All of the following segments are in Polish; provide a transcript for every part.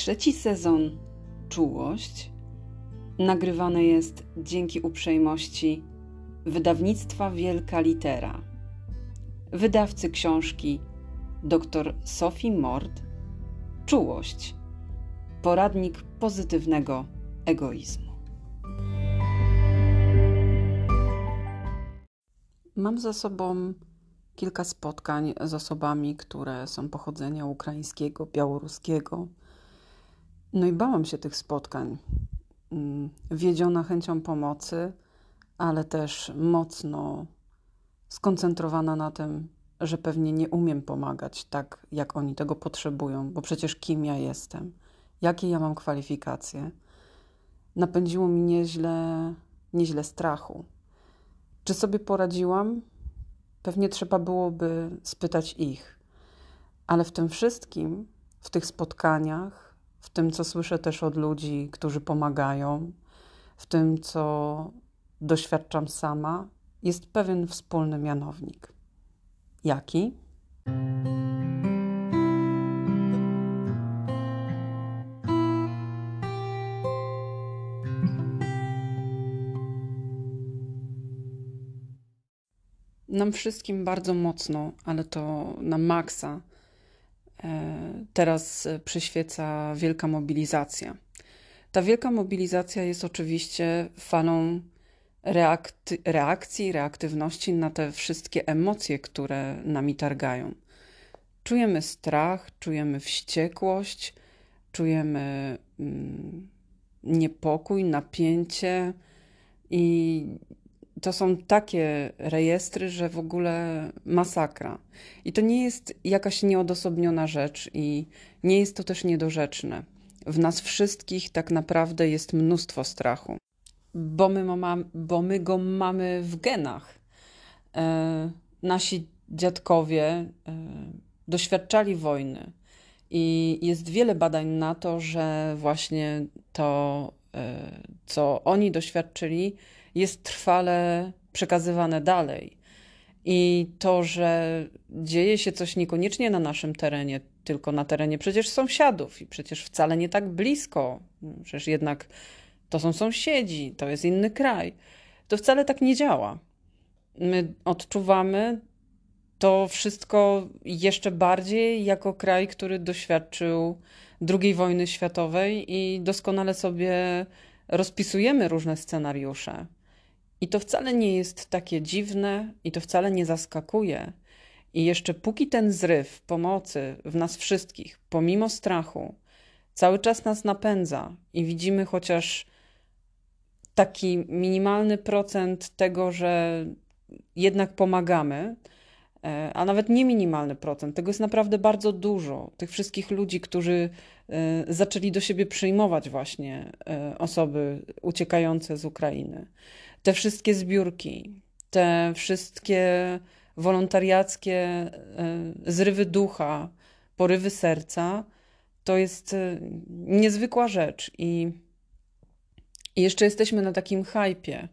Trzeci sezon Czułość. Nagrywany jest dzięki uprzejmości wydawnictwa Wielka Litera, wydawcy książki dr Sophie Mord. Czułość. Poradnik pozytywnego egoizmu. Mam za sobą kilka spotkań z osobami, które są pochodzenia ukraińskiego, białoruskiego no i bałam się tych spotkań. Mm, wiedziona chęcią pomocy, ale też mocno skoncentrowana na tym, że pewnie nie umiem pomagać tak, jak oni tego potrzebują, bo przecież kim ja jestem, jakie ja mam kwalifikacje, napędziło mi nieźle, nieźle strachu. Czy sobie poradziłam? Pewnie trzeba byłoby spytać ich, ale w tym wszystkim, w tych spotkaniach, w tym, co słyszę też od ludzi, którzy pomagają, w tym, co doświadczam sama, jest pewien wspólny mianownik. Jaki? Nam wszystkim bardzo mocno, ale to na maksa teraz przyświeca wielka mobilizacja. Ta wielka mobilizacja jest oczywiście falą reakcji, reaktywności na te wszystkie emocje, które nami targają. Czujemy strach, czujemy wściekłość, czujemy mm, niepokój, napięcie i to są takie rejestry, że w ogóle masakra. I to nie jest jakaś nieodosobniona rzecz i nie jest to też niedorzeczne. W nas wszystkich tak naprawdę jest mnóstwo strachu, bo my, bo my go mamy w genach. E, nasi dziadkowie e, doświadczali wojny i jest wiele badań na to, że właśnie to, e, co oni doświadczyli, jest trwale przekazywane dalej. I to, że dzieje się coś niekoniecznie na naszym terenie, tylko na terenie przecież sąsiadów i przecież wcale nie tak blisko, przecież jednak to są sąsiedzi, to jest inny kraj, to wcale tak nie działa. My odczuwamy to wszystko jeszcze bardziej jako kraj, który doświadczył II wojny światowej i doskonale sobie rozpisujemy różne scenariusze. I to wcale nie jest takie dziwne i to wcale nie zaskakuje. I jeszcze póki ten zryw pomocy w nas wszystkich, pomimo strachu, cały czas nas napędza i widzimy chociaż taki minimalny procent tego, że jednak pomagamy, e, a nawet nie minimalny procent, tego jest naprawdę bardzo dużo. Tych wszystkich ludzi, którzy e, zaczęli do siebie przyjmować właśnie e, osoby uciekające z Ukrainy te wszystkie zbiórki, te wszystkie wolontariackie e, zrywy ducha, porywy serca, to jest e, niezwykła rzecz. I, jeszcze jesteśmy na takim hypie,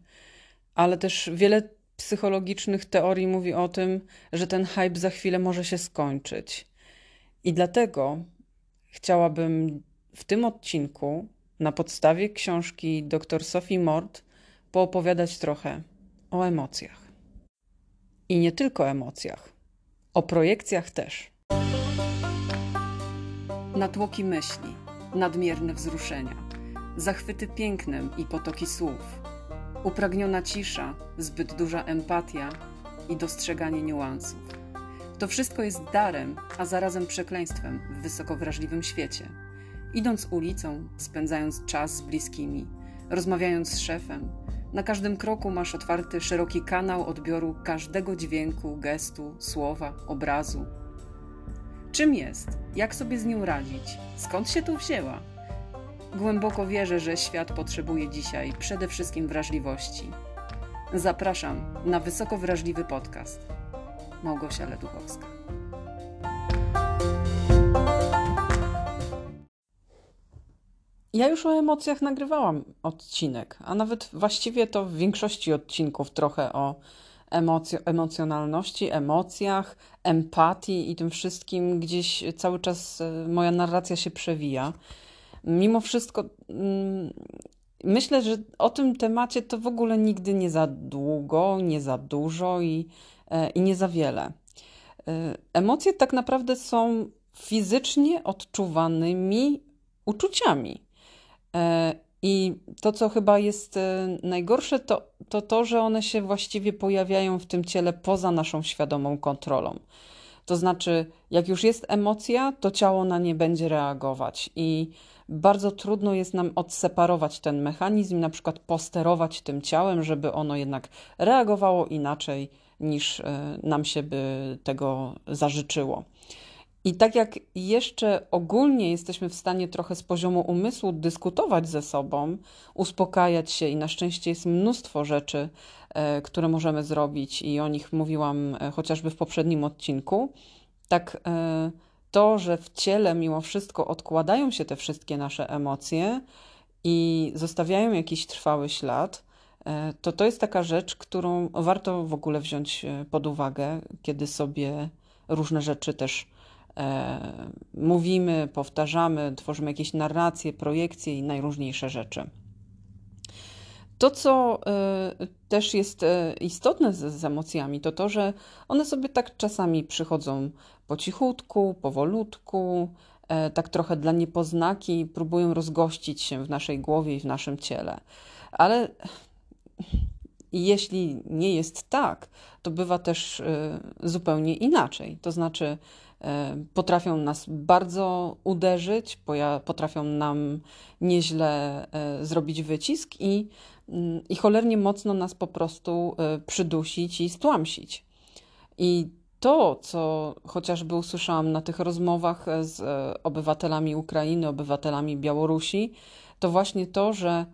ale też wiele psychologicznych teorii mówi o tym, że ten hype za chwilę może się skończyć. I dlatego chciałabym w tym odcinku, na podstawie książki dr Sophie Mort, poopowiadać trochę o emocjach. I nie tylko emocjach, o projekcjach też. Natłoki myśli, nadmierne wzruszenia, zachwyty pięknem i potoki słów, upragniona cisza, zbyt duża empatia i dostrzeganie niuansów. To wszystko jest darem, a zarazem przekleństwem w wysoko wrażliwym świecie. Idąc ulicą, spędzając czas z bliskimi, rozmawiając z szefem, na każdym kroku masz otwarty szeroki kanał odbioru każdego dźwięku, gestu, słowa, obrazu. Czym jest? Jak sobie z nią radzić? Skąd się tu wzięła? Głęboko wierzę, że świat potrzebuje dzisiaj przede wszystkim wrażliwości. Zapraszam na wysoko wrażliwy podcast. Małgosia Leduchowska. Ja już o emocjach nagrywałam odcinek, a nawet właściwie to w większości odcinków trochę o emoc- emocjonalności, emocjach, empatii i tym wszystkim gdzieś cały czas e, moja narracja się przewija. mimo wszystko mm, myślę, że o tym temacie to w ogóle nigdy nie za długo, nie za dużo i, e, i nie za wiele. E, emocje tak naprawdę są fizycznie odczuwanymi uczuciami. E, I to, co chyba jest najgorsze, to, to to, że one się właściwie pojawiają w tym ciele poza naszą świadomą kontrolą. To znaczy, jak już jest emocja, to ciało na nie będzie reagować i bardzo trudno jest nam odseparować ten mechanizm, na przykład posterować tym ciałem, żeby ono jednak reagowało inaczej niż e, nam się by tego zażyczyło. I tak jak jeszcze ogólnie jesteśmy w stanie trochę z poziomu umysłu dyskutować ze sobą, uspokajać się, i na szczęście jest mnóstwo rzeczy, e, które możemy zrobić, i o nich mówiłam e, chociażby w poprzednim odcinku, tak to, że w ciele mimo wszystko odkładają się te wszystkie nasze emocje i zostawiają jakiś trwały ślad, e, to to jest taka rzecz, którą warto w ogóle wziąć e, pod uwagę, kiedy sobie różne rzeczy też e, mówimy, powtarzamy, tworzymy jakieś narracje, projekcje i najróżniejsze rzeczy. To, co też jest istotne z, z, emocjami, to to, że one sobie tak czasami przychodzą po cichutku, powolutku, e, tak trochę dla niepoznaki, próbują rozgościć się w naszej głowie i w naszym ciele. Ale jeśli nie jest tak, to bywa też e, zupełnie inaczej. To znaczy, e, potrafią nas bardzo uderzyć, potrafią nam nieźle zrobić wycisk i, mm, i cholernie mocno nas po prostu przydusić i stłamsić. I to, co chociażby usłyszałam na tych rozmowach z e, obywatelami Ukrainy, obywatelami Białorusi, to właśnie to, że e,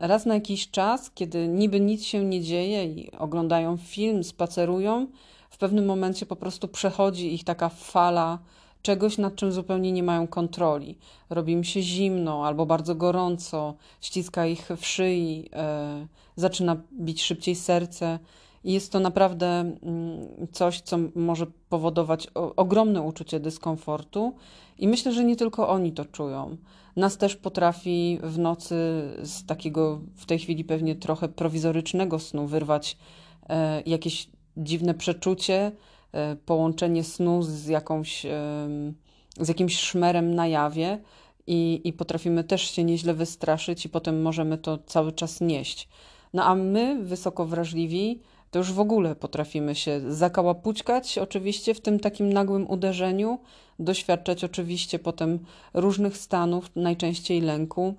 raz na jakiś czas, kiedy niby nic się nie dzieje i oglądają film, spacerują, w pewnym momencie po prostu przechodzi ich taka fala czegoś, nad czym zupełnie nie mają kontroli. Robi im się zimno albo bardzo gorąco, ściska ich w szyi, e, zaczyna bić szybciej serce. Jest to naprawdę mm, coś, co może powodować ogromne uczucie dyskomfortu. I myślę, że nie tylko oni to czują. Nas też potrafi w nocy z takiego w tej chwili pewnie trochę prowizorycznego snu wyrwać e, jakieś dziwne przeczucie, e, połączenie snu z, jakąś, z jakimś szmerem na jawie. I, I potrafimy też się nieźle wystraszyć, i potem możemy to cały czas nieść. No a my, wysoko wrażliwi, to już w ogóle potrafimy się zakałapućkać, oczywiście w tym takim nagłym uderzeniu, doświadczać oczywiście potem różnych stanów, najczęściej lęku.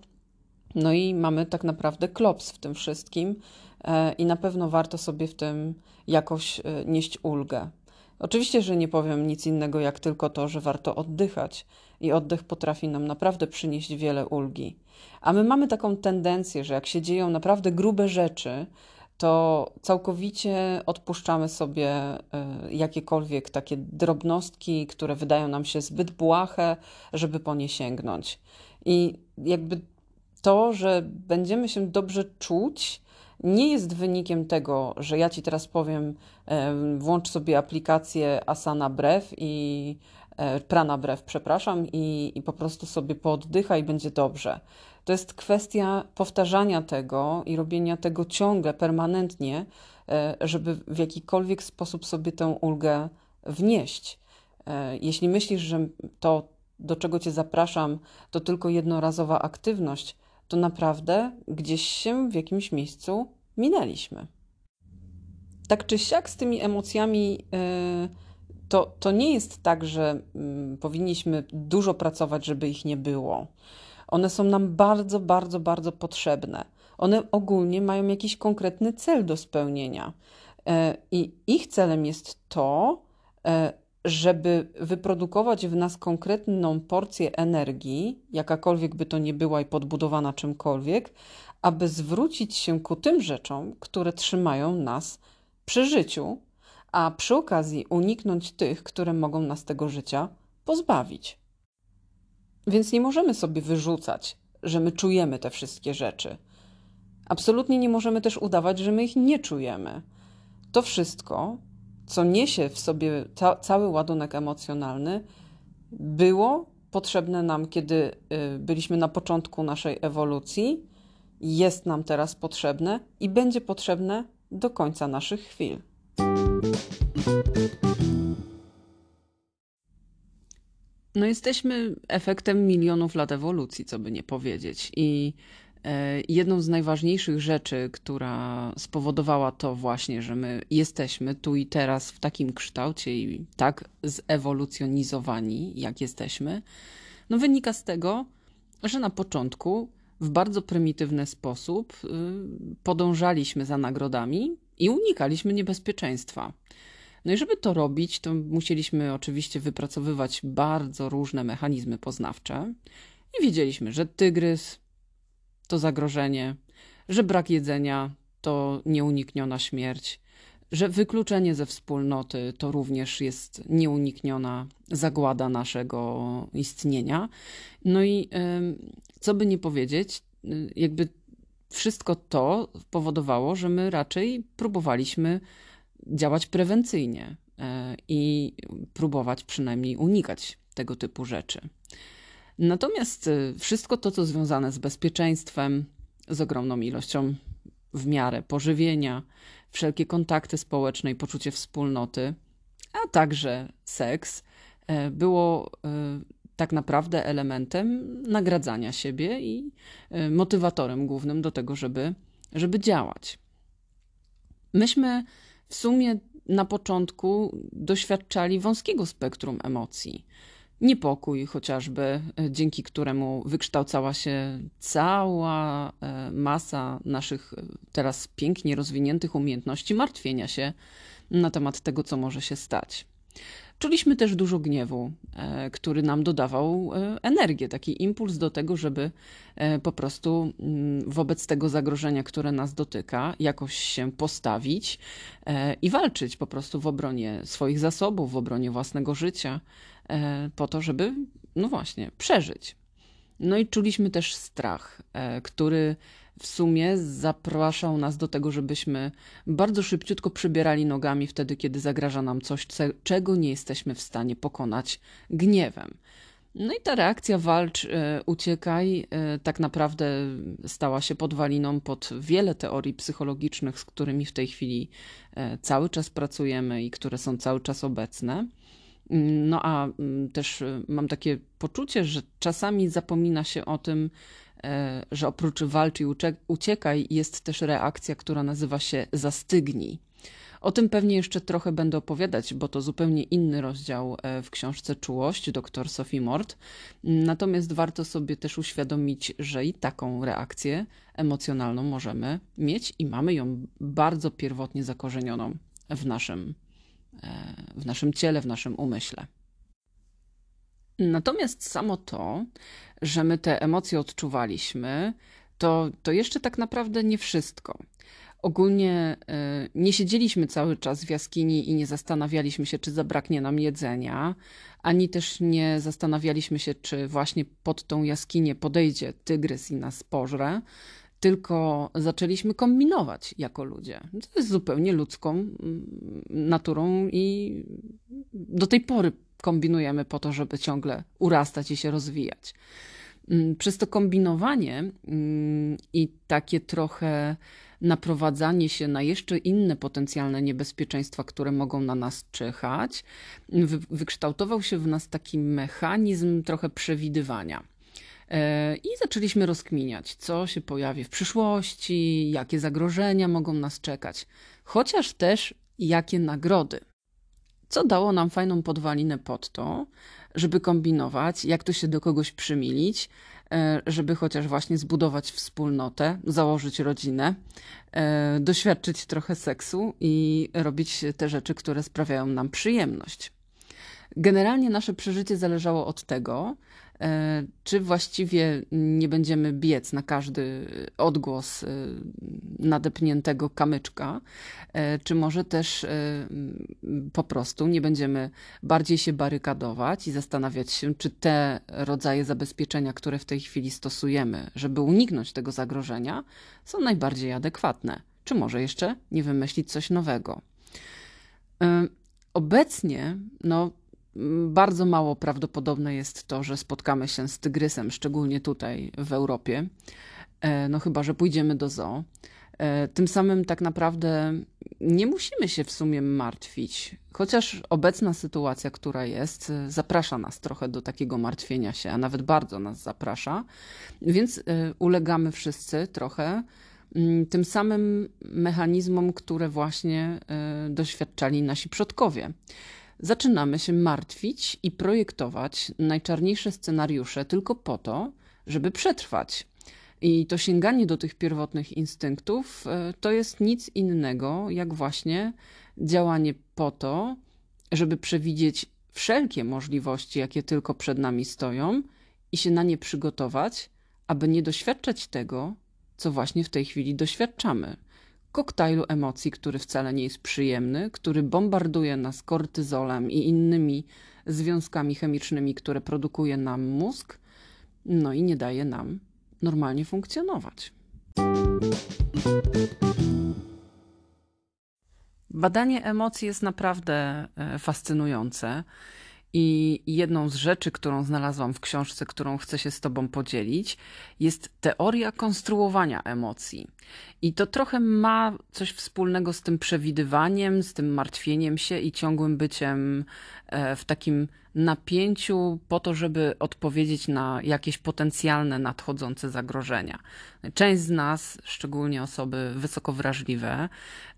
No i mamy tak naprawdę klops w tym wszystkim e, i na pewno warto sobie w tym jakoś e, nieść ulgę. Oczywiście, że nie powiem nic innego, jak tylko to, że warto oddychać i oddech potrafi nam naprawdę przynieść wiele ulgi. A my mamy taką tendencję, że jak się dzieją naprawdę grube rzeczy, to całkowicie odpuszczamy sobie e, jakiekolwiek takie drobnostki, które wydają nam się zbyt błahe, żeby po nie sięgnąć. I jakby to, że będziemy się dobrze czuć, nie jest wynikiem tego, że ja ci teraz powiem, e, włącz sobie aplikację Asana Brew i e, Prana Brew, przepraszam, i, i po prostu sobie pooddycha i będzie dobrze. To jest kwestia powtarzania tego i robienia tego ciągle, permanentnie, e, żeby w jakikolwiek sposób sobie tę ulgę wnieść. E, jeśli myślisz, że to, do czego Cię zapraszam, to tylko jednorazowa aktywność, to naprawdę gdzieś się w jakimś miejscu minęliśmy. Tak czy siak z tymi emocjami e, to, to nie jest tak, że mm, powinniśmy dużo pracować, żeby ich nie było. One są nam bardzo, bardzo, bardzo potrzebne. One ogólnie mają jakiś konkretny cel do spełnienia. E, I ich celem jest to, e, żeby wyprodukować w nas konkretną porcję energii, jakakolwiek by to nie była i podbudowana czymkolwiek, aby zwrócić się ku tym rzeczom, które trzymają nas przy życiu, a przy okazji uniknąć tych, które mogą nas tego życia pozbawić. Więc nie możemy sobie wyrzucać, że my czujemy te wszystkie rzeczy. Absolutnie nie możemy też udawać, że my ich nie czujemy. To wszystko, co niesie w sobie ca cały ładunek emocjonalny, było potrzebne nam, kiedy y, byliśmy na początku naszej ewolucji, jest nam teraz potrzebne i będzie potrzebne do końca naszych chwil. No, jesteśmy efektem milionów lat ewolucji, co by nie powiedzieć. I e, jedną z najważniejszych rzeczy, która spowodowała to właśnie, że my jesteśmy tu i teraz w takim kształcie i tak zewolucjonizowani, jak jesteśmy, no wynika z tego, że na początku w bardzo prymitywny sposób y, podążaliśmy za nagrodami i unikaliśmy niebezpieczeństwa. No i żeby to robić, to musieliśmy oczywiście wypracowywać bardzo różne mechanizmy poznawcze i wiedzieliśmy, że tygrys to zagrożenie, że brak jedzenia to nieunikniona śmierć, że wykluczenie ze wspólnoty to również jest nieunikniona zagłada naszego istnienia. No i co by nie powiedzieć, jakby wszystko to powodowało, że my raczej próbowaliśmy działać prewencyjnie e, i próbować przynajmniej unikać tego typu rzeczy. Natomiast e, wszystko to, co związane z bezpieczeństwem, z ogromną ilością w miarę pożywienia, wszelkie kontakty społeczne i poczucie wspólnoty, a także seks, e, było tak naprawdę elementem nagradzania siebie i motywatorem głównym do tego, żeby, żeby działać. Myśmy w sumie na początku doświadczali wąskiego spektrum emocji. Niepokój chociażby, e, dzięki któremu wykształcała się cała e, masa naszych e, teraz pięknie rozwiniętych umiejętności martwienia się na temat tego, co może się stać. Czuliśmy też dużo gniewu, e, który nam dodawał e, energię, taki impuls do tego, żeby e, po prostu mm, wobec tego zagrożenia, które nas dotyka, jakoś się postawić i walczyć po prostu w obronie swoich zasobów, w obronie własnego życia, po to, żeby, no właśnie, przeżyć. No i czuliśmy też strach, który w sumie zapraszał nas do tego, żebyśmy bardzo szybciutko przybierali nogami wtedy, kiedy zagraża nam coś, czego nie jesteśmy w stanie pokonać gniewem. No i ta reakcja walcz, e, uciekaj, e, tak naprawdę stała się podwaliną pod wiele teorii psychologicznych, z którymi w tej chwili e, cały czas pracujemy i które są cały czas obecne. No a mm, też mam takie poczucie, że czasami zapomina się o tym, że oprócz walcz i uciekaj jest też reakcja, która nazywa się zastygnij. O tym pewnie jeszcze trochę będę opowiadać, bo to zupełnie inny rozdział e, w książce Czułość dr Sophie Mort. Natomiast warto sobie też uświadomić, że i taką reakcję emocjonalną możemy mieć i mamy ją bardzo pierwotnie zakorzenioną w naszym, e, w naszym ciele, w naszym umyśle. Natomiast samo to, że my te emocje odczuwaliśmy, to, to jeszcze tak naprawdę nie wszystko. Ogólnie y, nie siedzieliśmy cały czas w jaskini i nie zastanawialiśmy się, czy zabraknie nam jedzenia, ani też nie zastanawialiśmy się, czy właśnie pod tą jaskinię podejdzie tygrys i nas pożre, tylko zaczęliśmy kombinować jako ludzie. To jest zupełnie ludzką mm, naturą i do tej pory kombinujemy po to, żeby ciągle urastać i się rozwijać. Mm, przez to kombinowanie mm, i takie trochę naprowadzanie się na jeszcze inne potencjalne niebezpieczeństwa, które mogą na nas czyhać, wykształtował się w nas taki mechanizm trochę przewidywania. E, I zaczęliśmy rozkminiać, co się pojawi w przyszłości, jakie zagrożenia mogą nas czekać, chociaż też jakie nagrody co dało nam fajną podwalinę pod to, żeby kombinować, jak to się do kogoś przymilić, e, żeby chociaż właśnie zbudować wspólnotę, założyć rodzinę, e, doświadczyć trochę seksu i robić te rzeczy, które sprawiają nam przyjemność. Generalnie nasze przeżycie zależało od tego, czy właściwie nie będziemy biec na każdy odgłos e, nadepniętego kamyczka, e, czy może też po prostu nie będziemy bardziej się barykadować i zastanawiać się, czy te rodzaje zabezpieczenia, które w tej chwili stosujemy, żeby uniknąć tego zagrożenia, są najbardziej adekwatne, czy może jeszcze nie wymyślić coś nowego. Obecnie, no, bardzo mało prawdopodobne jest to, że spotkamy się z tygrysem, szczególnie tutaj w Europie. E, no chyba, że pójdziemy do zoo. E, tym samym tak naprawdę nie musimy się w sumie martwić, chociaż obecna sytuacja, która jest, e, zaprasza nas trochę do takiego martwienia się, a nawet bardzo nas zaprasza, więc ulegamy wszyscy trochę mm, tym samym mechanizmom, które właśnie doświadczali nasi przodkowie. Zaczynamy się martwić i projektować najczarniejsze scenariusze tylko po to, żeby przetrwać. I to sięganie do tych pierwotnych instynktów e, to jest nic innego, jak właśnie działanie po to, żeby przewidzieć wszelkie możliwości, jakie tylko przed nami stoją i się na nie przygotować, aby nie doświadczać tego, co właśnie w tej chwili doświadczamy. Koktajlu emocji, który wcale nie jest przyjemny, który bombarduje nas kortyzolem i innymi związkami chemicznymi, które produkuje nam mózg, no i nie daje nam normalnie funkcjonować. Badanie emocji jest naprawdę e, fascynujące. I jedną z rzeczy, którą znalazłam w książce, którą chcę się z Tobą podzielić, jest teoria konstruowania emocji. I to trochę ma coś wspólnego z tym przewidywaniem, z tym martwieniem się i ciągłym byciem w takim napięciu po to, żeby odpowiedzieć na jakieś potencjalne nadchodzące zagrożenia. Część z nas, szczególnie osoby wysoko wrażliwe,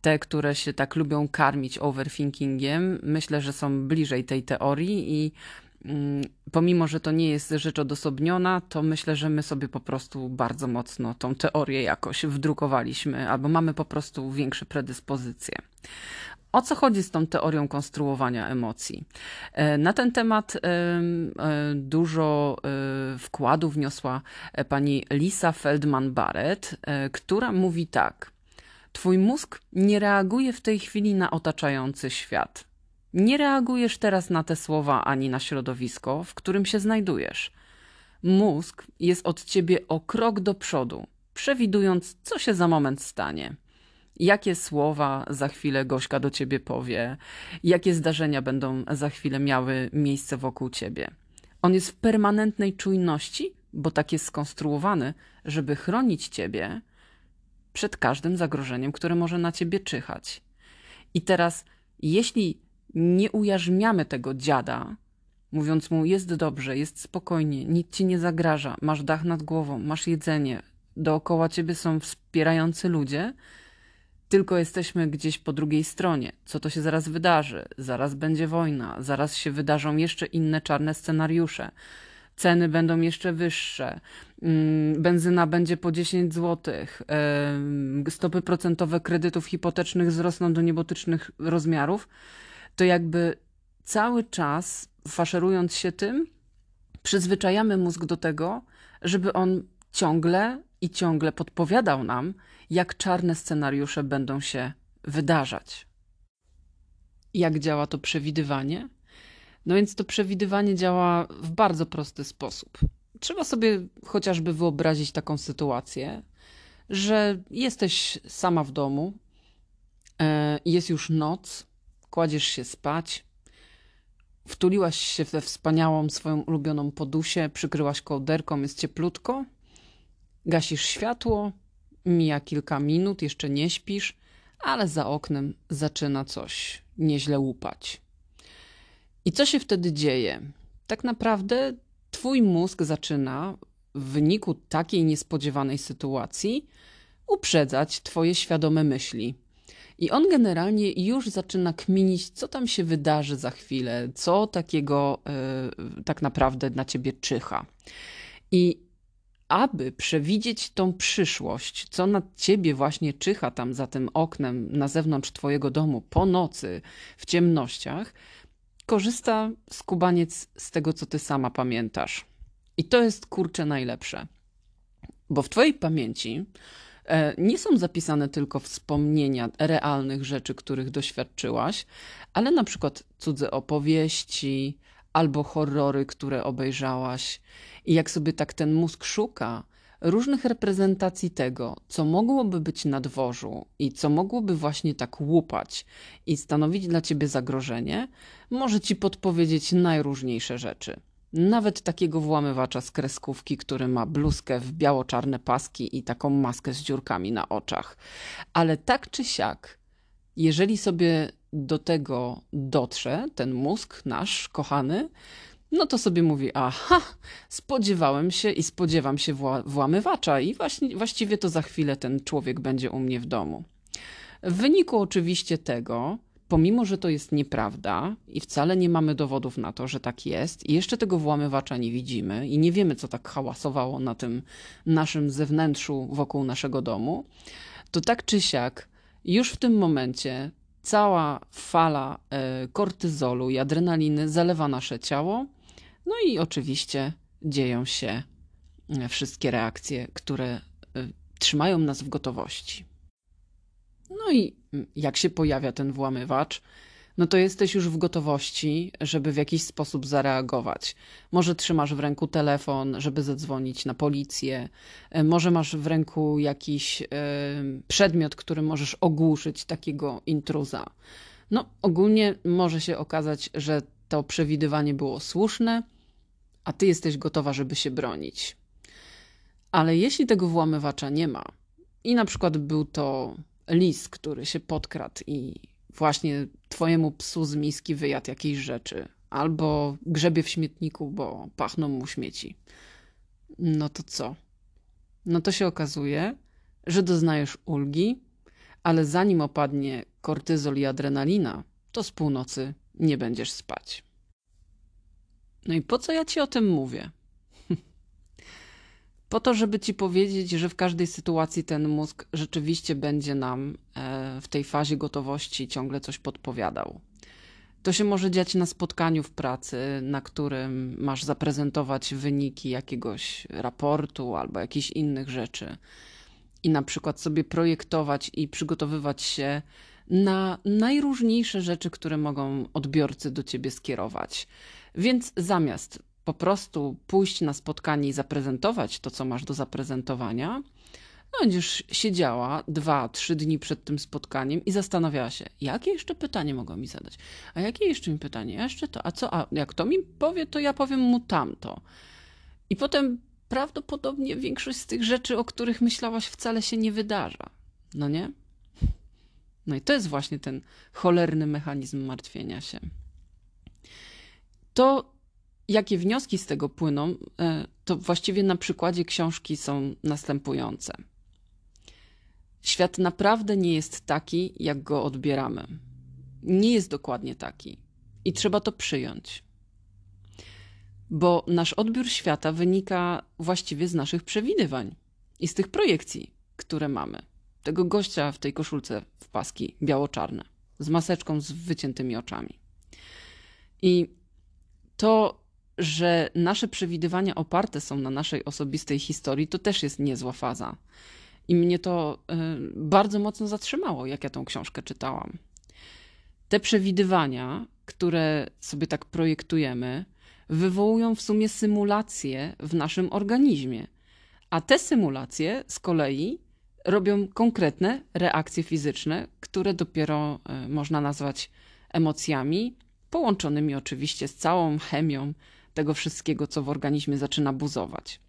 te, które się tak lubią karmić overthinkingiem, myślę, że są bliżej tej teorii i mm, pomimo, że to nie jest rzecz odosobniona, to myślę, że my sobie po prostu bardzo mocno tą teorię jakoś wdrukowaliśmy, albo mamy po prostu większe predyspozycje. O co chodzi z tą teorią konstruowania emocji? E, na ten temat e, e, dużo wkładu wniosła pani Lisa Feldman-Barrett, która mówi tak. Twój mózg nie reaguje w tej chwili na otaczający świat. Nie reagujesz teraz na te słowa ani na środowisko, w którym się znajdujesz. Mózg jest od ciebie o krok do przodu, przewidując, co się za moment stanie jakie słowa za chwilę Gośka do ciebie powie, jakie zdarzenia będą za chwilę miały miejsce wokół ciebie. On jest w permanentnej czujności, bo tak jest skonstruowany, żeby chronić ciebie przed każdym zagrożeniem, które może na ciebie czyhać. I teraz, jeśli nie ujarzmiamy tego dziada, mówiąc mu: jest dobrze, jest spokojnie, nic ci nie zagraża, masz dach nad głową, masz jedzenie, dookoła ciebie są wspierający ludzie, tylko jesteśmy gdzieś po drugiej stronie. Co to się zaraz wydarzy? Zaraz będzie wojna, zaraz się wydarzą jeszcze inne czarne scenariusze. Ceny będą jeszcze wyższe, mm, benzyna będzie po 10 zł, stopy procentowe kredytów hipotecznych wzrosną do niebotycznych rozmiarów. To jakby cały czas, faszerując się tym, przyzwyczajamy mózg do tego, żeby on ciągle i ciągle podpowiadał nam, jak czarne scenariusze będą się wydarzać. Jak działa to przewidywanie? No więc to przewidywanie działa w bardzo prosty sposób. Trzeba sobie chociażby wyobrazić taką sytuację, że jesteś sama w domu, e, jest już noc, kładziesz się spać, wtuliłaś się we wspaniałą swoją ulubioną podusię, przykryłaś kołderką, jest cieplutko, gasisz światło, Mija kilka minut, jeszcze nie śpisz, ale za oknem zaczyna coś nieźle łupać. I co się wtedy dzieje? Tak naprawdę twój mózg zaczyna w wyniku takiej niespodziewanej sytuacji uprzedzać twoje świadome myśli. I on generalnie już zaczyna kminić, co tam się wydarzy za chwilę, co takiego yy, tak naprawdę na ciebie czyha. I aby przewidzieć tą przyszłość, co na ciebie właśnie czyha tam za tym oknem na zewnątrz twojego domu po nocy w ciemnościach, korzysta skubaniec z tego, co ty sama pamiętasz. I to jest kurczę najlepsze. Bo w twojej pamięci e, nie są zapisane tylko wspomnienia realnych rzeczy, których doświadczyłaś, ale na przykład cudze opowieści albo horrory, które obejrzałaś i jak sobie tak ten mózg szuka różnych reprezentacji tego, co mogłoby być na dworzu i co mogłoby właśnie tak łupać i stanowić dla ciebie zagrożenie, może ci podpowiedzieć najróżniejsze rzeczy. Nawet takiego włamywacza z kreskówki, który ma bluzkę w biało-czarne paski i taką maskę z dziurkami na oczach. Ale tak czy siak, jeżeli sobie do tego dotrze, ten mózg nasz kochany, no to sobie mówi, aha, spodziewałem się i spodziewam się wła włamywacza i właśnie, właściwie to za chwilę ten człowiek będzie u mnie w domu. W wyniku oczywiście tego, pomimo że to jest nieprawda i wcale nie mamy dowodów na to, że tak jest, i jeszcze tego włamywacza nie widzimy i nie wiemy, co tak hałasowało na tym naszym zewnętrzu wokół naszego domu, to tak czy siak, już w tym momencie cała fala e, kortyzolu i adrenaliny zalewa nasze ciało no i oczywiście dzieją się e, wszystkie reakcje, które e, trzymają nas w gotowości. No i mm, jak się pojawia ten włamywacz, no to jesteś już w gotowości, żeby w jakiś sposób zareagować. Może trzymasz w ręku telefon, żeby zadzwonić na policję, e, może masz w ręku jakiś przedmiot, który możesz ogłuszyć takiego intruza. No, ogólnie może się okazać, że to przewidywanie było słuszne, a ty jesteś gotowa, żeby się bronić. Ale jeśli tego włamywacza nie ma i na przykład był to lis, który się podkradł i właśnie twojemu psu z miski wyjadł jakieś rzeczy, albo grzebie w śmietniku, bo pachną mu śmieci, no to co? No to się okazuje, że doznajesz ulgi, ale zanim opadnie kortyzol i adrenalina, to z północy nie będziesz spać. No i po co ja ci o tym mówię? Po to, żeby ci powiedzieć, że w każdej sytuacji ten mózg rzeczywiście będzie nam e, w tej fazie gotowości ciągle coś podpowiadał. To się może dziać na spotkaniu w pracy, na którym masz zaprezentować wyniki jakiegoś raportu albo jakichś innych rzeczy i na przykład sobie projektować i przygotowywać się na najróżniejsze rzeczy, które mogą odbiorcy do ciebie skierować. Więc zamiast po prostu pójść na spotkanie i zaprezentować to, co masz do zaprezentowania, będziesz siedziała dwa, trzy dni przed tym spotkaniem i zastanawiała się, jakie jeszcze pytanie mogą mi zadać, a jakie jeszcze mi pytanie, a jeszcze to, a co, a jak to mi powie, to ja powiem mu tamto. I potem prawdopodobnie większość z tych rzeczy, o których myślałaś, wcale się nie wydarza. No nie? No i to jest właśnie ten cholerny mechanizm martwienia się. To, jakie wnioski z tego płyną, e, to właściwie na przykładzie książki są następujące. Świat naprawdę nie jest taki, jak go odbieramy. Nie jest dokładnie taki i trzeba to przyjąć. Bo nasz odbiór świata wynika właściwie z naszych przewidywań i z tych projekcji, które mamy. Tego gościa w tej koszulce w paski biało-czarne, z maseczką z wyciętymi oczami. I to, że nasze przewidywania oparte są na naszej osobistej historii, to też jest niezła faza. I mnie to y, bardzo mocno zatrzymało, jak ja tą książkę czytałam. Te przewidywania, które sobie tak projektujemy, wywołują w sumie symulacje w naszym organizmie. A te symulacje z kolei robią konkretne reakcje fizyczne, które dopiero y, można nazwać emocjami, połączonymi oczywiście z całą chemią tego wszystkiego, co w organizmie zaczyna buzować.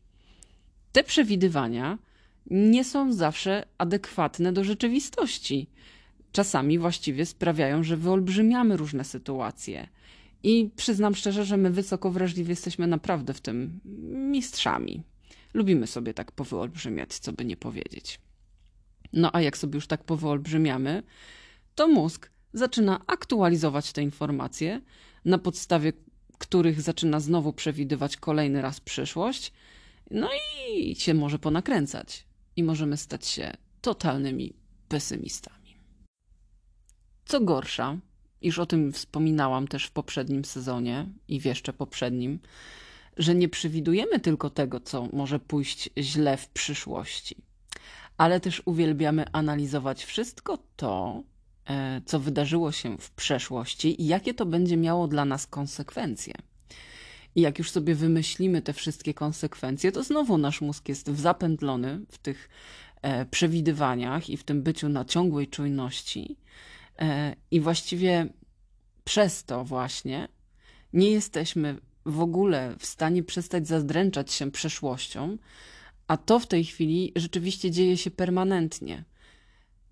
Te przewidywania nie są zawsze adekwatne do rzeczywistości. Czasami właściwie sprawiają, że wyolbrzymiamy różne sytuacje. I przyznam szczerze, że my wysoko wrażliwi jesteśmy naprawdę w tym mistrzami. Lubimy sobie tak powyolbrzymiać, co by nie powiedzieć. No a jak sobie już tak powyolbrzymiamy, to mózg zaczyna aktualizować te informacje, na podstawie których zaczyna znowu przewidywać kolejny raz przyszłość, no i się może ponakręcać. I możemy stać się totalnymi pesymistami. Co gorsza, iż o tym wspominałam też w poprzednim sezonie i w jeszcze poprzednim, że nie przewidujemy tylko tego, co może pójść źle w przyszłości, ale też uwielbiamy analizować wszystko to, co wydarzyło się w przeszłości i jakie to będzie miało dla nas konsekwencje. I jak już sobie wymyślimy te wszystkie konsekwencje, to znowu nasz mózg jest zapętlony w tych e, przewidywaniach i w tym byciu na ciągłej czujności. E, I właściwie przez to właśnie nie jesteśmy w ogóle w stanie przestać zadręczać się przeszłością, a to w tej chwili rzeczywiście dzieje się permanentnie.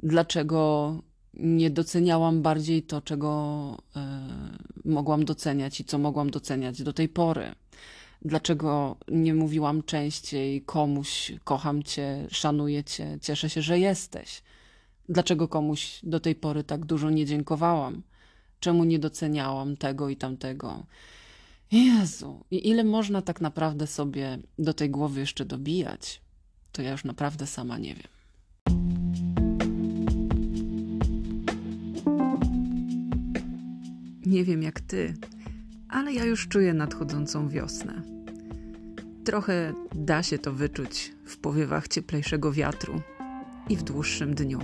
Dlaczego nie doceniałam bardziej to, czego y, mogłam doceniać i co mogłam doceniać do tej pory? Dlaczego nie mówiłam częściej komuś: Kocham cię, szanuję cię, cieszę się, że jesteś? Dlaczego komuś do tej pory tak dużo nie dziękowałam? Czemu nie doceniałam tego i tamtego? Jezu, i ile można tak naprawdę sobie do tej głowy jeszcze dobijać, to ja już naprawdę sama nie wiem. Nie wiem jak ty, ale ja już czuję nadchodzącą wiosnę. Trochę da się to wyczuć w powiewach cieplejszego wiatru i w dłuższym dniu.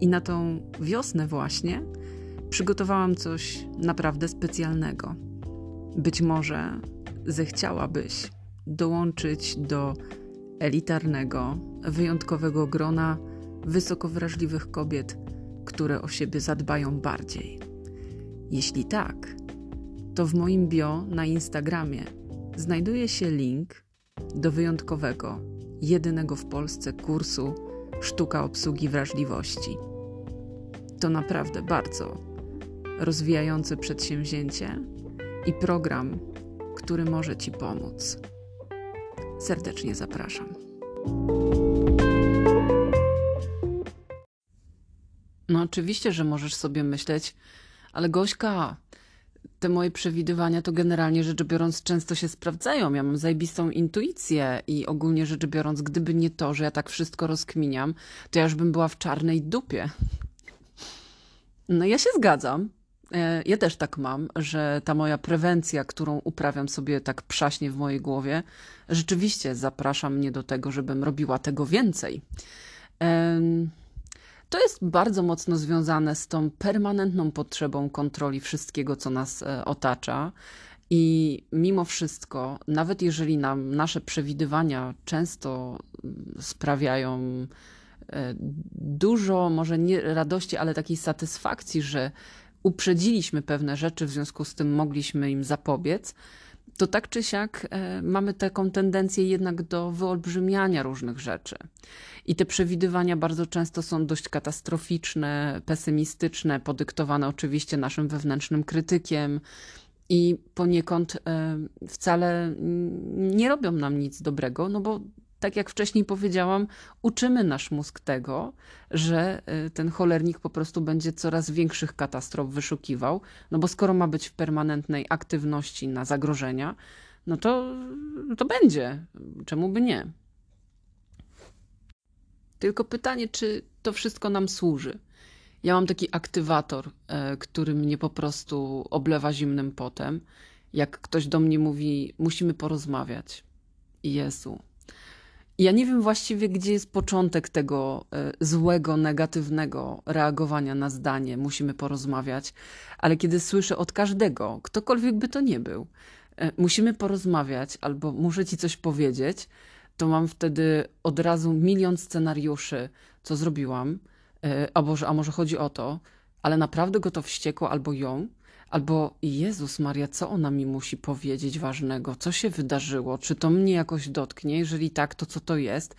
I na tą wiosnę właśnie przygotowałam coś naprawdę specjalnego – być może zechciałabyś dołączyć do elitarnego, wyjątkowego grona wysoko wrażliwych kobiet, które o siebie zadbają bardziej. Jeśli tak, to w moim bio na Instagramie znajduje się link do wyjątkowego, jedynego w Polsce kursu Sztuka obsługi wrażliwości. To naprawdę bardzo rozwijające przedsięwzięcie i program, który może Ci pomóc. Serdecznie zapraszam. No, oczywiście, że możesz sobie myśleć, ale Gośka, te moje przewidywania to generalnie rzecz biorąc często się sprawdzają. Ja mam zajebistą intuicję i ogólnie rzecz biorąc, gdyby nie to, że ja tak wszystko rozkminiam, to ja już bym była w czarnej dupie. No ja się zgadzam. E, ja też tak mam, że ta moja prewencja, którą uprawiam sobie tak przaśnie w mojej głowie, rzeczywiście zaprasza mnie do tego, żebym robiła tego więcej. To jest bardzo mocno związane z tą permanentną potrzebą kontroli wszystkiego, co nas e, otacza. I mimo wszystko, nawet jeżeli nam nasze przewidywania często mm, sprawiają e, dużo, może nie radości, ale takiej satysfakcji, że uprzedziliśmy pewne rzeczy, w związku z tym mogliśmy im zapobiec, to tak czy siak e, mamy taką tendencję jednak do wyolbrzymiania różnych rzeczy. I te przewidywania bardzo często są dość katastroficzne, pesymistyczne, podyktowane oczywiście naszym wewnętrznym krytykiem. I poniekąd e, wcale nie robią nam nic dobrego, no bo tak jak wcześniej powiedziałam, uczymy nasz mózg tego, że y, ten cholernik po prostu będzie coraz większych katastrof wyszukiwał, no bo skoro ma być w permanentnej aktywności na zagrożenia, no to, to będzie. Czemu by nie? Tylko pytanie, czy to wszystko nam służy. Ja mam taki aktywator, e, który mnie po prostu oblewa zimnym potem. Jak ktoś do mnie mówi, musimy porozmawiać. Jezu, ja nie wiem właściwie, gdzie jest początek tego e, złego, negatywnego reagowania na zdanie, musimy porozmawiać, ale kiedy słyszę od każdego, ktokolwiek by to nie był, e, musimy porozmawiać albo muszę ci coś powiedzieć, to mam wtedy od razu milion scenariuszy, co zrobiłam, e, a może, a może chodzi o to, ale naprawdę go to wściekło albo ją, Albo Jezus Maria, co ona mi musi powiedzieć ważnego? Co się wydarzyło? Czy to mnie jakoś dotknie? Jeżeli tak, to co to jest?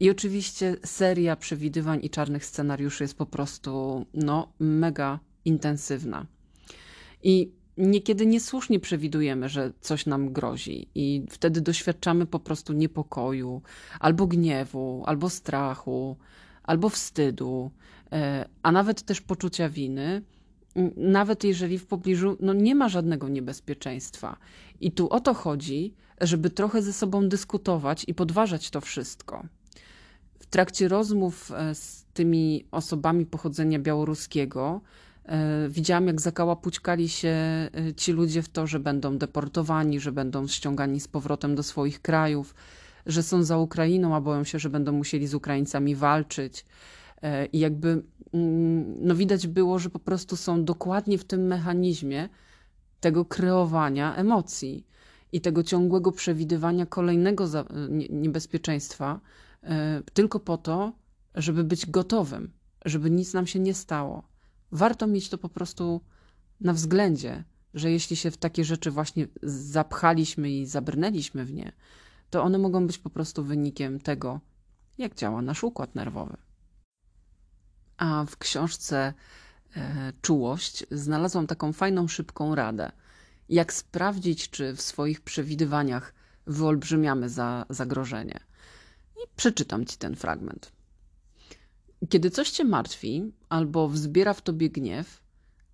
I oczywiście seria przewidywań i czarnych scenariuszy jest po prostu no, mega intensywna. I niekiedy niesłusznie przewidujemy, że coś nam grozi, i wtedy doświadczamy po prostu niepokoju, albo gniewu, albo strachu, albo wstydu, e, a nawet też poczucia winy nawet jeżeli w pobliżu no, nie ma żadnego niebezpieczeństwa. I tu o to chodzi, żeby trochę ze sobą dyskutować i podważać to wszystko. W trakcie rozmów e, z tymi osobami pochodzenia białoruskiego e, widziałam, jak zakałapućkali się e, ci ludzie w to, że będą deportowani, że będą ściągani z powrotem do swoich krajów, że są za Ukrainą, a boją się, że będą musieli z Ukraińcami walczyć. I jakby no widać było, że po prostu są dokładnie w tym mechanizmie tego kreowania emocji i tego ciągłego przewidywania kolejnego niebezpieczeństwa, e, tylko po to, żeby być gotowym, żeby nic nam się nie stało. Warto mieć to po prostu na względzie, że jeśli się w takie rzeczy właśnie zapchaliśmy i zabrnęliśmy w nie, to one mogą być po prostu wynikiem tego, jak działa nasz układ nerwowy. A w książce e, Czułość znalazłam taką fajną, szybką radę. Jak sprawdzić, czy w swoich przewidywaniach wyolbrzymiamy za zagrożenie. I przeczytam ci ten fragment. Kiedy coś cię martwi albo wzbiera w tobie gniew,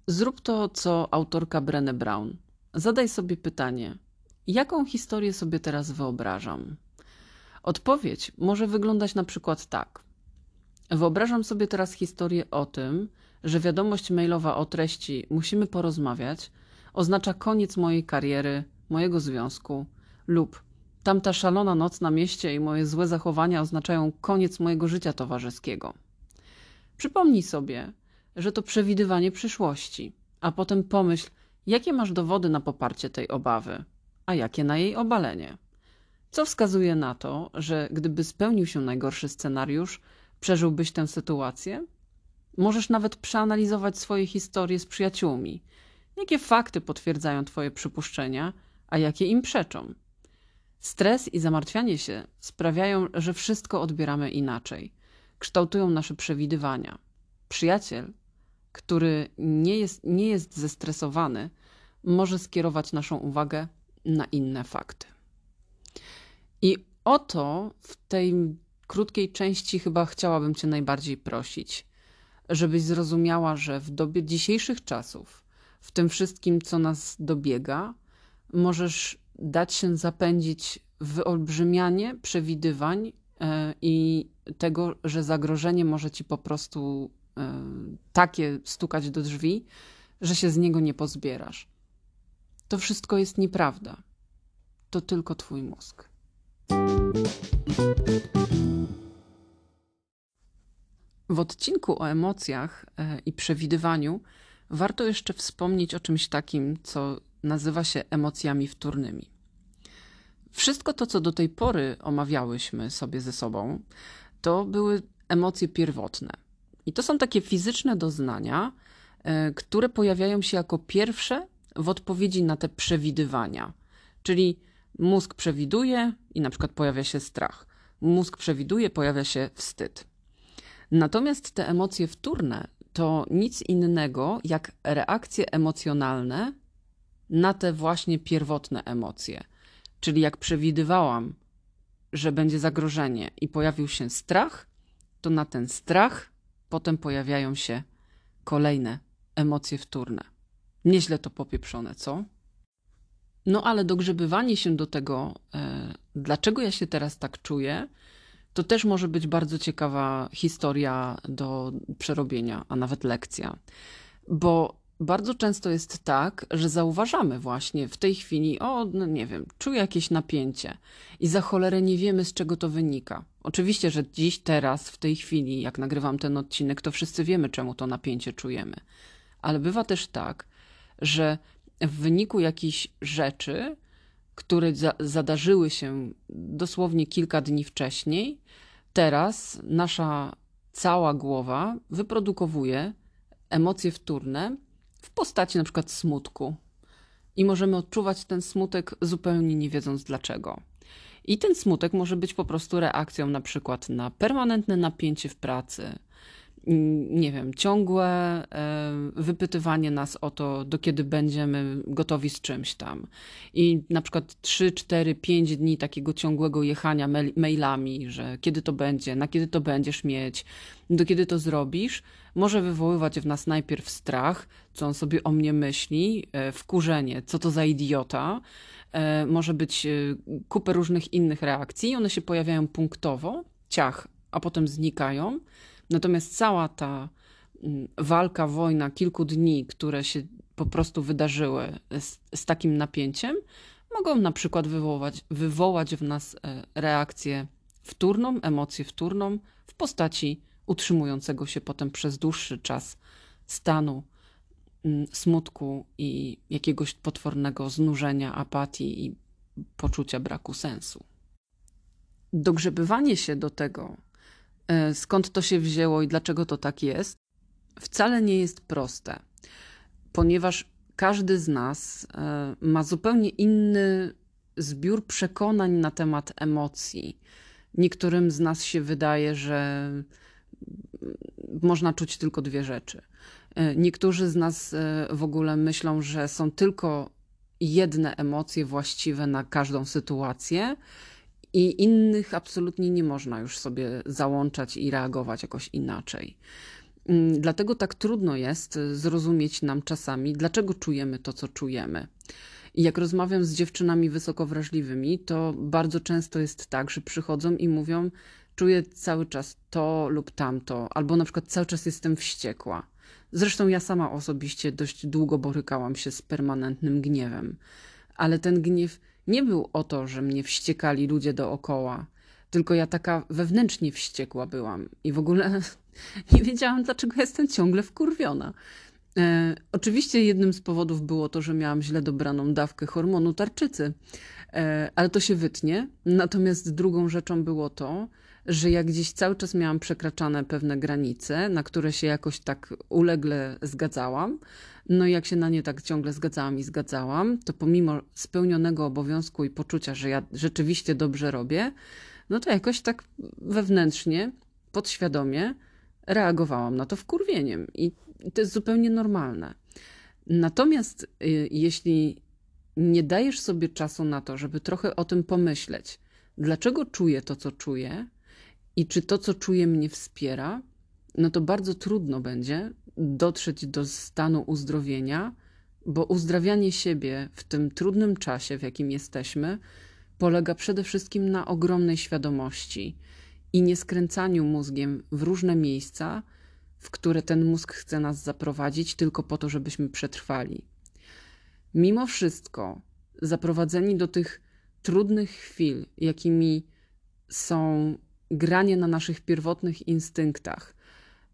zrób to, co autorka Brené Brown. Zadaj sobie pytanie: jaką historię sobie teraz wyobrażam? Odpowiedź może wyglądać na przykład tak. Wyobrażam sobie teraz historię o tym, że wiadomość mailowa o treści musimy porozmawiać oznacza koniec mojej kariery, mojego związku lub tamta szalona noc na mieście i moje złe zachowania oznaczają koniec mojego życia towarzyskiego. Przypomnij sobie, że to przewidywanie przyszłości, a potem pomyśl, jakie masz dowody na poparcie tej obawy, a jakie na jej obalenie. Co wskazuje na to, że gdyby spełnił się najgorszy scenariusz, przeżyłbyś tę sytuację? Możesz nawet przeanalizować swoje historie z przyjaciółmi. Jakie fakty potwierdzają Twoje przypuszczenia, a jakie im przeczą? Stres i zamartwianie się sprawiają, że wszystko odbieramy inaczej. Kształtują nasze przewidywania. Przyjaciel, który nie jest, nie jest zestresowany, może skierować naszą uwagę na inne fakty. I o to w tej krótkiej części chyba chciałabym Cię najbardziej prosić, żebyś zrozumiała, że w dobie dzisiejszych czasów, w tym wszystkim, co nas dobiega, możesz dać się zapędzić w wyolbrzymianie przewidywań e, i tego, że zagrożenie może ci po prostu e, takie stukać do drzwi, że się z niego nie pozbierasz. To wszystko jest nieprawda. To tylko twój mózg. W odcinku o emocjach e, i przewidywaniu warto jeszcze wspomnieć o czymś takim, co nazywa się emocjami wtórnymi. Wszystko to, co do tej pory omawiałyśmy sobie ze sobą, to były emocje pierwotne. I to są takie fizyczne doznania, e, które pojawiają się jako pierwsze w odpowiedzi na te przewidywania. Czyli mózg przewiduje i na przykład pojawia się strach. Mózg przewiduje, pojawia się wstyd. Natomiast te emocje wtórne to nic innego jak reakcje emocjonalne na te właśnie pierwotne emocje. Czyli jak przewidywałam, że będzie zagrożenie i pojawił się strach, to na ten strach potem pojawiają się kolejne emocje wtórne. Nieźle to popieprzone, co? No ale dogrzebywanie się do tego, e, dlaczego ja się teraz tak czuję, to też może być bardzo ciekawa historia do przerobienia, a nawet lekcja. Bo bardzo często jest tak, że zauważamy właśnie w tej chwili, o, no nie wiem, czuję jakieś napięcie i za cholerę nie wiemy, z czego to wynika. Oczywiście, że dziś, teraz, w tej chwili, jak nagrywam ten odcinek, to wszyscy wiemy, czemu to napięcie czujemy. Ale bywa też tak, że w wyniku jakichś rzeczy, które za zadarzyły się dosłownie kilka dni wcześniej, teraz nasza cała głowa wyprodukowuje emocje wtórne w postaci na przykład smutku. I możemy odczuwać ten smutek zupełnie nie wiedząc dlaczego. I ten smutek może być po prostu reakcją na przykład na permanentne napięcie w pracy, nie wiem, ciągłe e, wypytywanie nas o to, do kiedy będziemy gotowi z czymś tam. I na przykład 3, 4, 5 dni takiego ciągłego jechania mailami, że kiedy to będzie, na kiedy to będziesz mieć, do kiedy to zrobisz, może wywoływać w nas najpierw strach, co on sobie o mnie myśli, e, wkurzenie, co to za idiota. E, może być kupę różnych innych reakcji, one się pojawiają punktowo, ciach, a potem znikają Natomiast cała ta mm, walka, wojna kilku dni, które się po prostu wydarzyły z, z takim napięciem, mogą na przykład wywołać, wywołać w nas e, reakcję wtórną, emocję wtórną w postaci utrzymującego się potem przez dłuższy czas stanu mm, smutku i jakiegoś potwornego znużenia, apatii i poczucia braku sensu. Dogrzebywanie się do tego, skąd to się wzięło i dlaczego to tak jest, wcale nie jest proste, ponieważ każdy z nas e, ma zupełnie inny zbiór przekonań na temat emocji. Niektórym z nas się wydaje, że można czuć tylko dwie rzeczy. E, niektórzy z nas e, w ogóle myślą, że są tylko jedne emocje właściwe na każdą sytuację. I innych absolutnie nie można już sobie załączać i reagować jakoś inaczej. Mm, dlatego tak trudno jest zrozumieć nam czasami, dlaczego czujemy to, co czujemy. I jak rozmawiam z dziewczynami wysoko wrażliwymi, to bardzo często jest tak, że przychodzą i mówią: Czuję cały czas to lub tamto, albo na przykład cały czas jestem wściekła. Zresztą ja sama osobiście dość długo borykałam się z permanentnym gniewem, ale ten gniew nie był o to, że mnie wściekali ludzie dookoła, tylko ja taka wewnętrznie wściekła byłam i w ogóle nie wiedziałam, dlaczego jestem ciągle wkurwiona. E, oczywiście jednym z powodów było to, że miałam źle dobraną dawkę hormonu tarczycy, ale to się wytnie. Natomiast drugą rzeczą było to, że jak gdzieś cały czas miałam przekraczane pewne granice, na które się jakoś tak ulegle zgadzałam, no i jak się na nie tak ciągle zgadzałam i zgadzałam, to pomimo spełnionego obowiązku i poczucia, że ja rzeczywiście dobrze robię, no to jakoś tak wewnętrznie, podświadomie reagowałam na to wkurwieniem. I to jest zupełnie normalne. Natomiast y, jeśli nie dajesz sobie czasu na to, żeby trochę o tym pomyśleć, dlaczego czuję to, co czuję i czy to, co czuję, mnie wspiera, no to bardzo trudno będzie dotrzeć do stanu uzdrowienia, bo uzdrawianie siebie w tym trudnym czasie, w jakim jesteśmy, polega przede wszystkim na ogromnej świadomości i nie skręcaniu mózgiem w różne miejsca, w które ten mózg chce nas zaprowadzić tylko po to, żebyśmy przetrwali. Mimo wszystko, zaprowadzeni do tych trudnych chwil, jakimi są granie na naszych pierwotnych instynktach,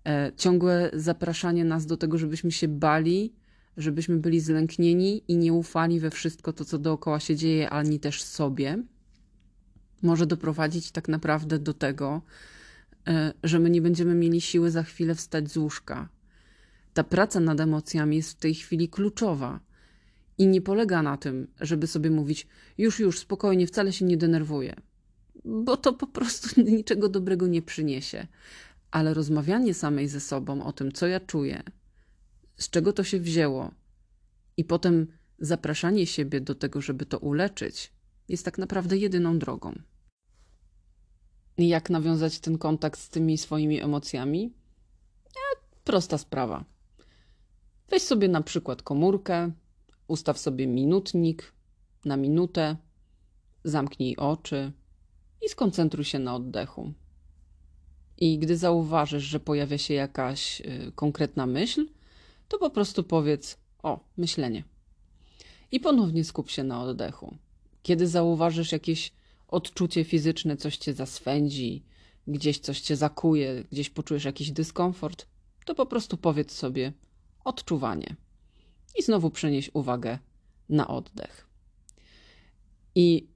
e, ciągłe zapraszanie nas do tego, żebyśmy się bali, żebyśmy byli zlęknieni i nie ufali we wszystko to, co dookoła się dzieje, ani też sobie, może doprowadzić tak naprawdę do tego, E, że my nie będziemy mieli siły za chwilę wstać z łóżka. Ta praca nad emocjami jest w tej chwili kluczowa i nie polega na tym, żeby sobie mówić: już, już, spokojnie, wcale się nie denerwuję, bo to po prostu niczego dobrego nie przyniesie. Ale rozmawianie samej ze sobą o tym, co ja czuję, z czego to się wzięło, i potem zapraszanie siebie do tego, żeby to uleczyć, jest tak naprawdę jedyną drogą jak nawiązać ten kontakt z tymi swoimi emocjami? E, prosta sprawa. Weź sobie na przykład komórkę, ustaw sobie minutnik na minutę, zamknij oczy i skoncentruj się na oddechu. I gdy zauważysz, że pojawia się jakaś y, konkretna myśl, to po prostu powiedz: O, myślenie. I ponownie skup się na oddechu. Kiedy zauważysz jakieś odczucie fizyczne coś cię zaswędzi, gdzieś coś cię zakuje, gdzieś poczujesz jakiś dyskomfort, to po prostu powiedz sobie odczuwanie i znowu przenieś uwagę na oddech. I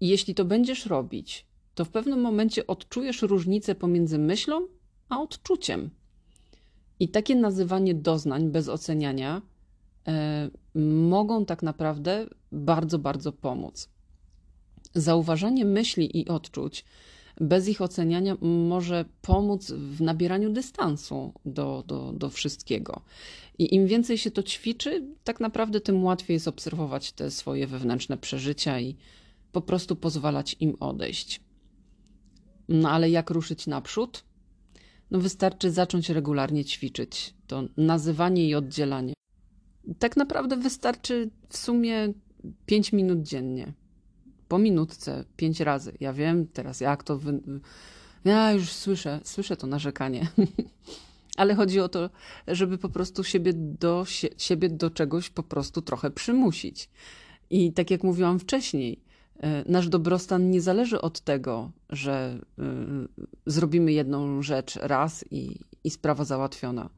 jeśli to będziesz robić, to w pewnym momencie odczujesz różnicę pomiędzy myślą a odczuciem. I takie nazywanie doznań bez oceniania e, mogą tak naprawdę bardzo, bardzo pomóc. Zauważanie myśli i odczuć bez ich oceniania może pomóc w nabieraniu dystansu do, do, do wszystkiego. I im więcej się to ćwiczy, tak naprawdę tym łatwiej jest obserwować te swoje wewnętrzne przeżycia i po prostu pozwalać im odejść. No ale jak ruszyć naprzód? No wystarczy zacząć regularnie ćwiczyć to nazywanie i oddzielanie. Tak naprawdę wystarczy w sumie 5 minut dziennie po minutce, pięć razy. Ja wiem teraz, jak to. Wy... Ja już słyszę, słyszę to narzekanie. Ale chodzi o to, żeby po prostu siebie do, siebie do czegoś po prostu trochę przymusić. I tak jak mówiłam wcześniej, e, nasz dobrostan nie zależy od tego, że y, zrobimy jedną rzecz raz i, i sprawa załatwiona.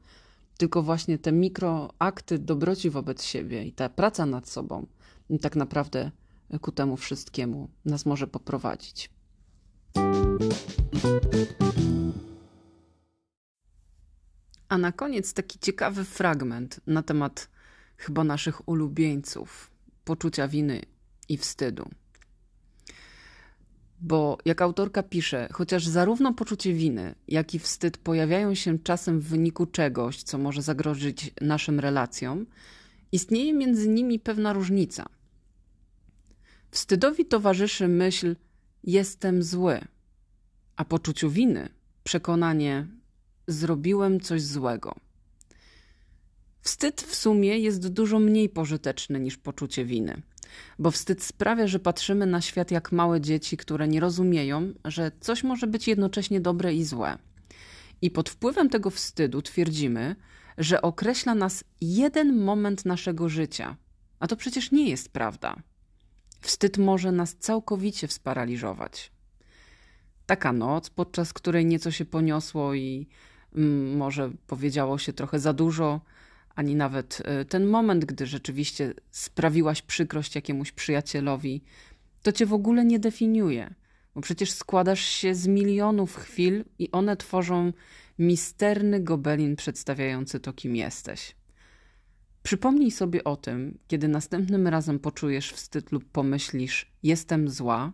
Tylko właśnie te mikroakty dobroci wobec siebie i ta praca nad sobą tak naprawdę ku temu wszystkiemu nas może poprowadzić. A na koniec taki ciekawy fragment na temat chyba naszych ulubieńców, poczucia winy i wstydu. Bo jak autorka pisze, chociaż zarówno poczucie winy, jak i wstyd pojawiają się czasem w wyniku czegoś, co może zagrozić naszym relacjom, istnieje między nimi pewna różnica. Wstydowi towarzyszy myśl: jestem zły, a poczuciu winy przekonanie: zrobiłem coś złego. Wstyd w sumie jest dużo mniej pożyteczny niż poczucie winy, bo wstyd sprawia, że patrzymy na świat jak małe dzieci, które nie rozumieją, że coś może być jednocześnie dobre i złe. I pod wpływem tego wstydu twierdzimy, że określa nas jeden moment naszego życia, a to przecież nie jest prawda. Wstyd może nas całkowicie sparaliżować. Taka noc, podczas której nieco się poniosło i mm, może powiedziało się trochę za dużo, ani nawet e, ten moment, gdy rzeczywiście sprawiłaś przykrość jakiemuś przyjacielowi, to cię w ogóle nie definiuje, bo przecież składasz się z milionów chwil i one tworzą misterny gobelin przedstawiający to, kim jesteś. Przypomnij sobie o tym, kiedy następnym razem poczujesz wstyd lub pomyślisz, jestem zła,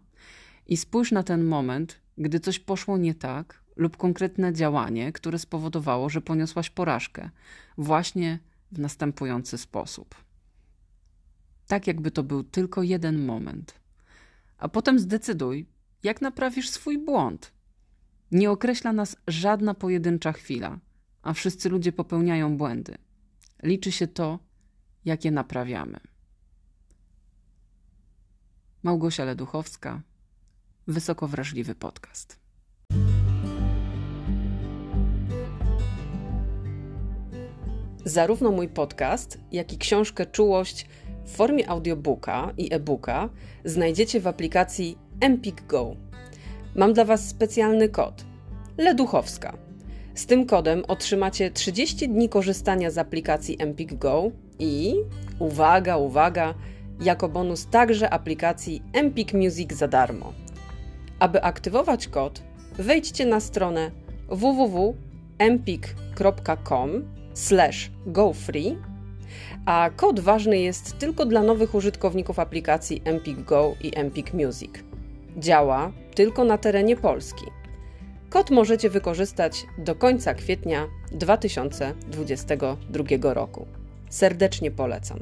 i spójrz na ten moment, gdy coś poszło nie tak, lub konkretne działanie, które spowodowało, że poniosłaś porażkę, właśnie w następujący sposób. Tak, jakby to był tylko jeden moment. A potem zdecyduj, jak naprawisz swój błąd. Nie określa nas żadna pojedyncza chwila, a wszyscy ludzie popełniają błędy. Liczy się to, jak je naprawiamy. Małgosia Leduchowska, Wysoko Wrażliwy Podcast. Zarówno mój podcast, jak i książkę Czułość w formie audiobooka i e-booka znajdziecie w aplikacji Empik Go. Mam dla Was specjalny kod Leduchowska. Z tym kodem otrzymacie 30 dni korzystania z aplikacji Empik Go i uwaga, uwaga, jako bonus także aplikacji Empik Music za darmo. Aby aktywować kod, wejdźcie na stronę www.empik.com gofree, a kod ważny jest tylko dla nowych użytkowników aplikacji Empik Go i Empik Music. Działa tylko na terenie Polski. Kod możecie wykorzystać do końca kwietnia 2022 roku. Serdecznie polecam.